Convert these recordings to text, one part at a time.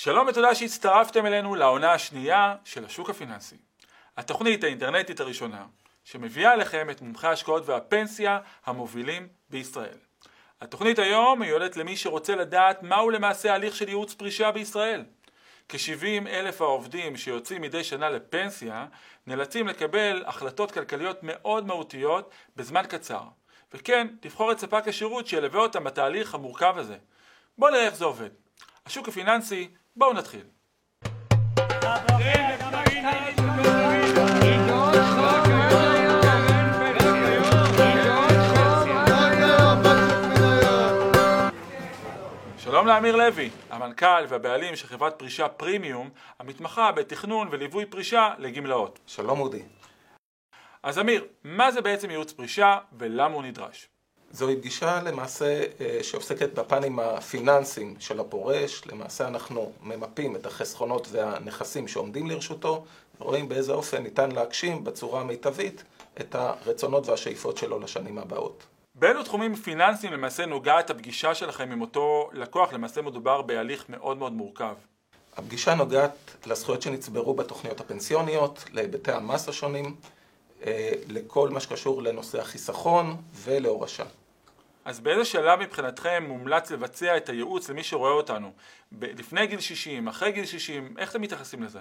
שלום ותודה שהצטרפתם אלינו לעונה השנייה של השוק הפיננסי. התוכנית האינטרנטית הראשונה, שמביאה לכם את מומחי ההשקעות והפנסיה המובילים בישראל. התוכנית היום מיועדת למי שרוצה לדעת מהו למעשה ההליך של ייעוץ פרישה בישראל. כ-70 אלף העובדים שיוצאים מדי שנה לפנסיה נאלצים לקבל החלטות כלכליות מאוד מהותיות בזמן קצר. וכן, לבחור את ספק השירות שילווה אותם בתהליך המורכב הזה. בואו נראה איך זה עובד. השוק הפיננסי, בואו נתחיל. שלום לאמיר לוי, המנכ"ל והבעלים של חברת פרישה פרימיום, המתמחה בתכנון וליווי פרישה לגמלאות. שלום אודי. אז אמיר, מה זה בעצם ייעוץ פרישה ולמה הוא נדרש? זוהי פגישה למעשה אה, שעוסקת בפנים הפיננסיים של הפורש, למעשה אנחנו ממפים את החסכונות והנכסים שעומדים לרשותו, ורואים באיזה אופן ניתן להגשים בצורה המיטבית את הרצונות והשאיפות שלו לשנים הבאות. באילו תחומים פיננסיים למעשה נוגעת הפגישה שלכם עם אותו לקוח? למעשה מדובר בהליך מאוד מאוד מורכב. הפגישה נוגעת לזכויות שנצברו בתוכניות הפנסיוניות, להיבטי המס השונים, לכל מה שקשור לנושא החיסכון ולהורשה. אז באיזה שלב מבחינתכם מומלץ לבצע את הייעוץ למי שרואה אותנו? לפני גיל 60, אחרי גיל 60, איך אתם מתייחסים לזה?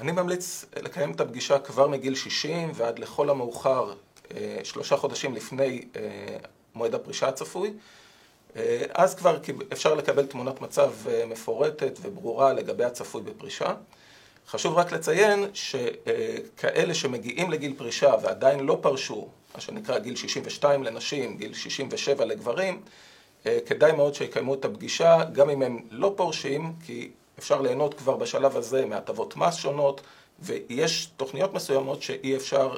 אני ממליץ לקיים את הפגישה כבר מגיל 60 ועד לכל המאוחר אה, שלושה חודשים לפני אה, מועד הפרישה הצפוי. אז כבר אפשר לקבל תמונת מצב מפורטת וברורה לגבי הצפוי בפרישה. חשוב רק לציין שכאלה שמגיעים לגיל פרישה ועדיין לא פרשו, מה שנקרא גיל 62 לנשים, גיל 67 לגברים, כדאי מאוד שיקיימו את הפגישה, גם אם הם לא פורשים, כי אפשר ליהנות כבר בשלב הזה מהטבות מס שונות, ויש תוכניות מסוימות שאי אפשר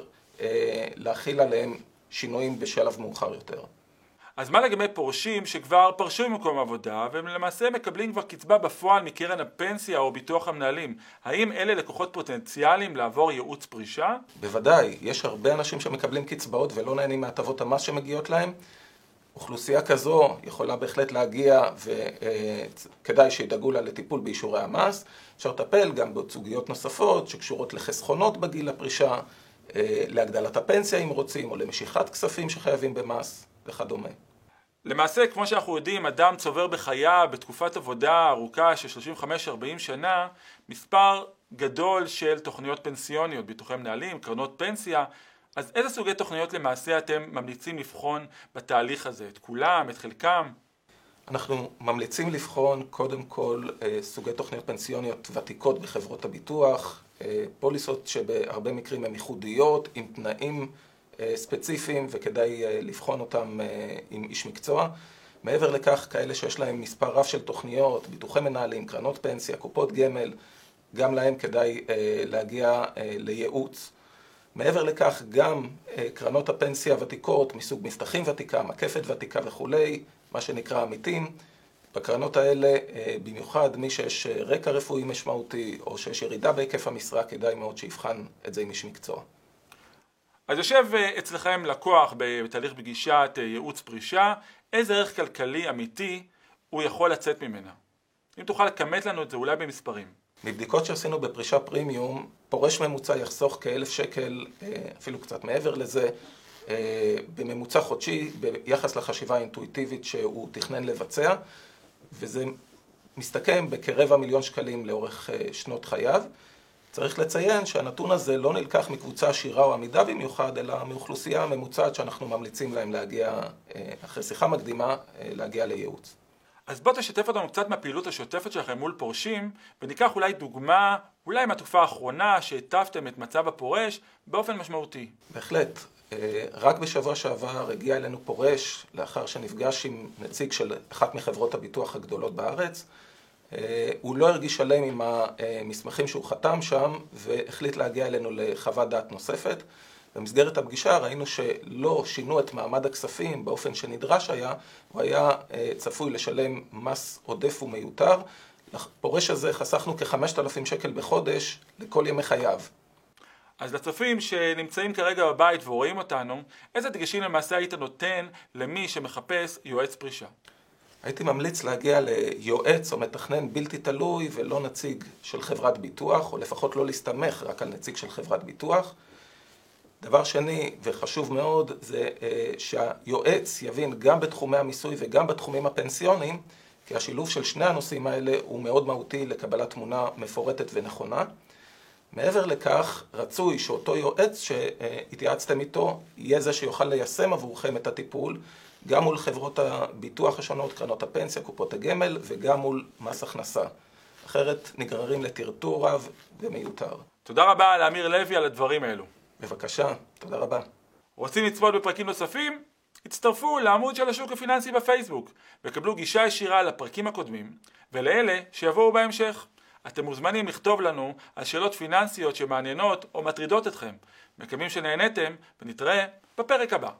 להכיל עליהן שינויים בשלב מאוחר יותר. אז מה לגבי פורשים שכבר פרשו ממקום עבודה והם למעשה מקבלים כבר קצבה בפועל מקרן הפנסיה או ביטוח המנהלים? האם אלה לקוחות פוטנציאליים לעבור ייעוץ פרישה? בוודאי, יש הרבה אנשים שמקבלים קצבאות ולא נהנים מהטבות המס שמגיעות להם. אוכלוסייה כזו יכולה בהחלט להגיע וכדאי שידאגו לה לטיפול באישורי המס. אפשר לטפל גם בסוגיות נוספות שקשורות לחסכונות בגיל הפרישה, להגדלת הפנסיה אם רוצים, או למשיכת כספים שחייבים במס. וכדומה. למעשה, כמו שאנחנו יודעים, אדם צובר בחייו בתקופת עבודה ארוכה של 35-40 שנה, מספר גדול של תוכניות פנסיוניות, ביטוחי מנהלים, קרנות פנסיה, אז איזה סוגי תוכניות למעשה אתם ממליצים לבחון בתהליך הזה? את כולם? את חלקם? אנחנו ממליצים לבחון קודם כל סוגי תוכניות פנסיוניות ותיקות בחברות הביטוח, פוליסות שבהרבה מקרים הן ייחודיות, עם תנאים ספציפיים וכדאי לבחון אותם עם איש מקצוע. מעבר לכך, כאלה שיש להם מספר רב של תוכניות, ביטוחי מנהלים, קרנות פנסיה, קופות גמל, גם להם כדאי להגיע לייעוץ. מעבר לכך, גם קרנות הפנסיה הוותיקות מסוג מבטחים ותיקה, מקפת ותיקה וכולי, מה שנקרא עמיתים. בקרנות האלה, במיוחד מי שיש רקע רפואי משמעותי או שיש ירידה בהיקף המשרה, כדאי מאוד שיבחן את זה עם איש מקצוע. אז יושב אצלכם לקוח בתהליך פגישת ייעוץ פרישה, איזה ערך כלכלי אמיתי הוא יכול לצאת ממנה? אם תוכל לכמת לנו את זה אולי במספרים. מבדיקות שעשינו בפרישה פרימיום, פורש ממוצע יחסוך כאלף שקל, אפילו קצת מעבר לזה, בממוצע חודשי, ביחס לחשיבה האינטואיטיבית שהוא תכנן לבצע, וזה מסתכם בכרבע מיליון שקלים לאורך שנות חייו. צריך לציין שהנתון הזה לא נלקח מקבוצה עשירה או עמידה במיוחד, אלא מאוכלוסייה הממוצעת שאנחנו ממליצים להם להגיע, אחרי שיחה מקדימה, להגיע לייעוץ. אז בוא תשתף אותנו קצת מהפעילות השוטפת שלכם מול פורשים, וניקח אולי דוגמה, אולי מהתקופה האחרונה שהטפתם את מצב הפורש באופן משמעותי. בהחלט. רק בשבוע שעבר הגיע אלינו פורש, לאחר שנפגש עם נציג של אחת מחברות הביטוח הגדולות בארץ. הוא לא הרגיש שלם עם המסמכים שהוא חתם שם והחליט להגיע אלינו לחוות דעת נוספת. במסגרת הפגישה ראינו שלא שינו את מעמד הכספים באופן שנדרש היה, הוא היה צפוי לשלם מס עודף ומיותר. לפורש הזה חסכנו כ-5,000 שקל בחודש לכל ימי חייו. אז לצופים שנמצאים כרגע בבית ורואים אותנו, איזה דגשים למעשה היית נותן למי שמחפש יועץ פרישה? הייתי ממליץ להגיע ליועץ או מתכנן בלתי תלוי ולא נציג של חברת ביטוח, או לפחות לא להסתמך רק על נציג של חברת ביטוח. דבר שני, וחשוב מאוד, זה אה, שהיועץ יבין גם בתחומי המיסוי וגם בתחומים הפנסיוניים, כי השילוב של שני הנושאים האלה הוא מאוד מהותי לקבלת תמונה מפורטת ונכונה. מעבר לכך, רצוי שאותו יועץ שהתייעצתם איתו יהיה זה שיוכל ליישם עבורכם את הטיפול, גם מול חברות הביטוח השונות, קרנות הפנסיה, קופות הגמל, וגם מול מס הכנסה. אחרת נגררים לטרטור רב ומיותר. תודה רבה לאמיר לוי על הדברים האלו. בבקשה, תודה רבה. רוצים לצפות בפרקים נוספים? הצטרפו לעמוד של השוק הפיננסי בפייסבוק וקבלו גישה ישירה לפרקים הקודמים ולאלה שיבואו בהמשך. אתם מוזמנים לכתוב לנו על שאלות פיננסיות שמעניינות או מטרידות אתכם. מקווים שנהניתם ונתראה בפרק הבא.